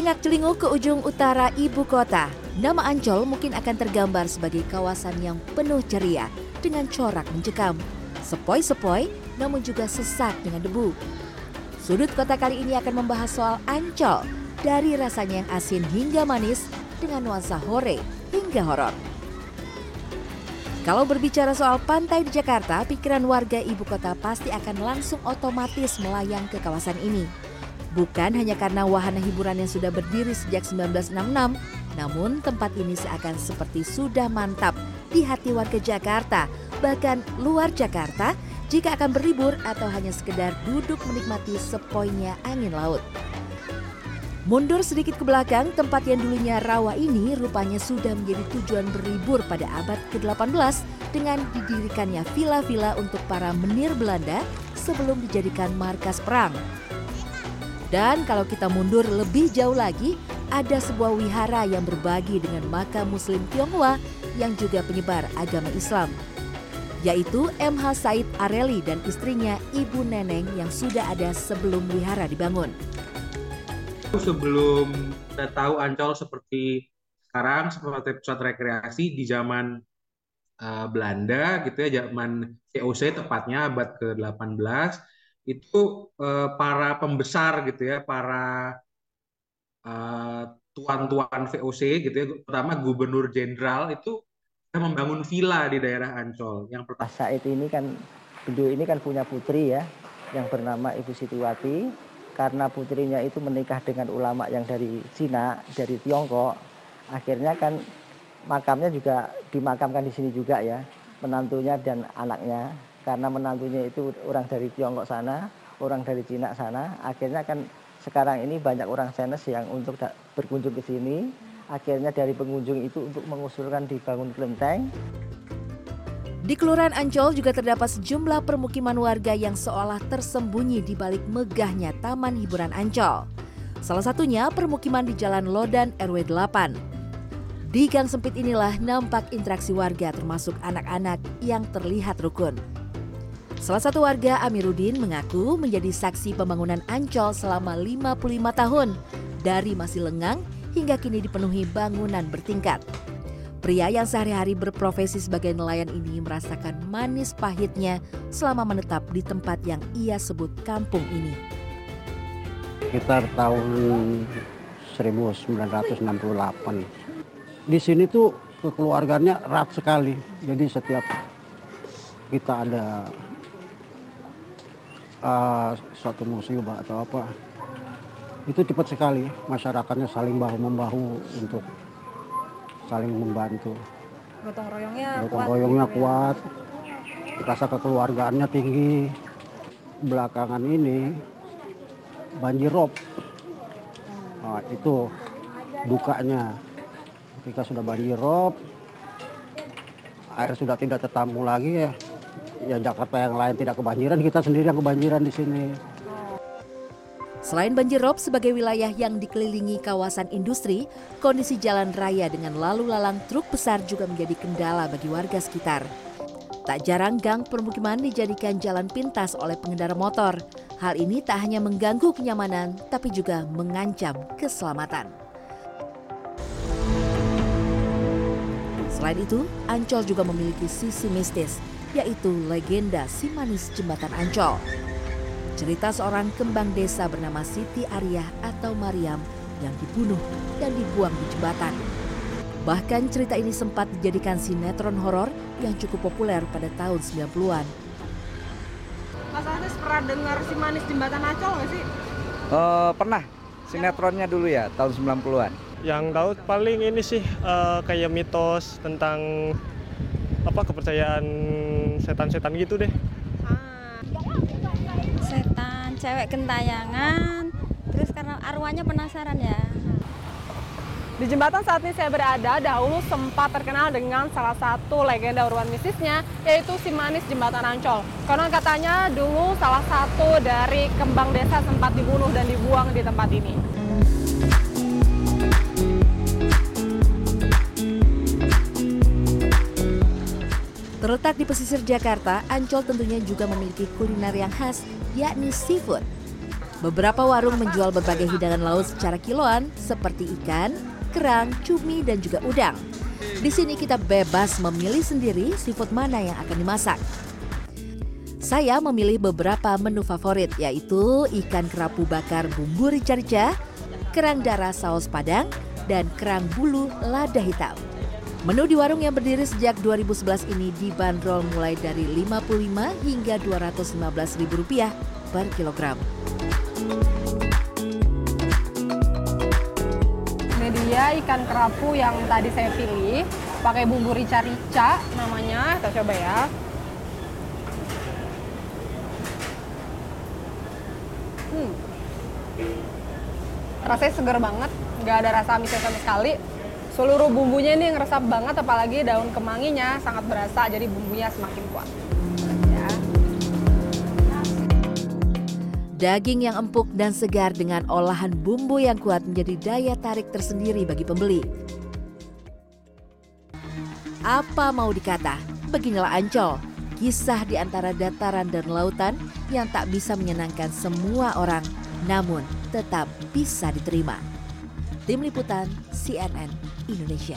Celingak-celinguk ke ujung utara ibu kota, nama Ancol mungkin akan tergambar sebagai kawasan yang penuh ceria dengan corak mencekam. Sepoi-sepoi namun juga sesak dengan debu. Sudut kota kali ini akan membahas soal Ancol dari rasanya yang asin hingga manis dengan nuansa hore hingga horor. Kalau berbicara soal pantai di Jakarta, pikiran warga ibu kota pasti akan langsung otomatis melayang ke kawasan ini. Bukan hanya karena wahana hiburan yang sudah berdiri sejak 1966, namun tempat ini seakan seperti sudah mantap di hati warga Jakarta, bahkan luar Jakarta jika akan berlibur atau hanya sekedar duduk menikmati sepoinya angin laut. Mundur sedikit ke belakang, tempat yang dulunya rawa ini rupanya sudah menjadi tujuan berlibur pada abad ke-18 dengan didirikannya villa-villa untuk para menir Belanda sebelum dijadikan markas perang. Dan kalau kita mundur lebih jauh lagi, ada sebuah wihara yang berbagi dengan makam muslim Tionghoa yang juga penyebar agama Islam yaitu MH Said Areli dan istrinya Ibu Neneng yang sudah ada sebelum wihara dibangun. Sebelum kita tahu Ancol seperti sekarang seperti pusat rekreasi di zaman uh, Belanda gitu ya zaman VOC tepatnya abad ke-18 itu uh, para pembesar gitu ya para uh, tuan-tuan VOC gitu ya pertama gubernur jenderal itu membangun villa di daerah Ancol yang pertama Said ini kan beliau ini kan punya putri ya yang bernama Ibu Situwati karena putrinya itu menikah dengan ulama yang dari Cina, dari Tiongkok, akhirnya kan makamnya juga dimakamkan di sini juga ya, menantunya dan anaknya. Karena menantunya itu orang dari Tiongkok sana, orang dari Cina sana, akhirnya kan sekarang ini banyak orang Chinese yang untuk berkunjung ke sini, akhirnya dari pengunjung itu untuk mengusulkan dibangun kelenteng. Di Kelurahan Ancol juga terdapat sejumlah permukiman warga yang seolah tersembunyi di balik megahnya Taman Hiburan Ancol. Salah satunya permukiman di Jalan Lodan RW 8. Di gang sempit inilah nampak interaksi warga termasuk anak-anak yang terlihat rukun. Salah satu warga Amiruddin mengaku menjadi saksi pembangunan Ancol selama 55 tahun dari masih lengang hingga kini dipenuhi bangunan bertingkat. Pria yang sehari-hari berprofesi sebagai nelayan ini merasakan manis pahitnya selama menetap di tempat yang ia sebut kampung ini. Sekitar tahun 1968. Di sini tuh kekeluarganya erat sekali. Jadi setiap kita ada uh, suatu musibah atau apa, itu cepat sekali masyarakatnya saling bahu membahu untuk saling membantu. Gotong royongnya Gotong kuat. royongnya gitu ya? kuat. Rasa kekeluargaannya tinggi. Belakangan ini banjir rob. Nah, itu dukanya. Ketika sudah banjir rob, air sudah tidak tertampung lagi ya. Ya Jakarta yang lain tidak kebanjiran, kita sendiri yang kebanjiran di sini. Selain banjir rob sebagai wilayah yang dikelilingi kawasan industri, kondisi jalan raya dengan lalu lalang truk besar juga menjadi kendala bagi warga sekitar. Tak jarang gang permukiman dijadikan jalan pintas oleh pengendara motor. Hal ini tak hanya mengganggu kenyamanan, tapi juga mengancam keselamatan. Selain itu, Ancol juga memiliki sisi mistis, yaitu legenda si manis jembatan Ancol. Cerita seorang kembang desa bernama Siti Arya atau Mariam yang dibunuh dan dibuang di jembatan. Bahkan cerita ini sempat dijadikan sinetron horor yang cukup populer pada tahun 90-an. Mas Anis pernah dengar si manis jembatan Ancol nggak sih? Uh, pernah, sinetronnya dulu ya, tahun 90-an. Yang tahu paling ini sih uh, kayak mitos tentang apa kepercayaan setan-setan gitu deh cewek gentayangan terus karena arwahnya penasaran ya di jembatan saat ini saya berada dahulu sempat terkenal dengan salah satu legenda urban mistisnya yaitu si manis jembatan Ancol. Karena katanya dulu salah satu dari kembang desa sempat dibunuh dan dibuang di tempat ini. Terletak di pesisir Jakarta, Ancol tentunya juga memiliki kuliner yang khas yakni seafood. Beberapa warung menjual berbagai hidangan laut secara kiloan seperti ikan, kerang, cumi, dan juga udang. Di sini kita bebas memilih sendiri seafood mana yang akan dimasak. Saya memilih beberapa menu favorit yaitu ikan kerapu bakar bumbu rica-rica, kerang darah saus padang, dan kerang bulu lada hitam. Menu di warung yang berdiri sejak 2011 ini dibanderol mulai dari 55 hingga 215 ribu rupiah per kilogram. Ini dia ikan kerapu yang tadi saya pilih, pakai bumbu rica-rica namanya. Kita coba ya. Hmm. Rasanya seger banget, nggak ada rasa amisnya sama sekali. Seluruh bumbunya ini ngeresap banget, apalagi daun kemanginya sangat berasa, jadi bumbunya semakin kuat. Ya. Daging yang empuk dan segar dengan olahan bumbu yang kuat menjadi daya tarik tersendiri bagi pembeli. Apa mau dikata, beginilah Ancol, kisah di antara dataran dan lautan yang tak bisa menyenangkan semua orang, namun tetap bisa diterima. Tim Liputan CNN 一流的选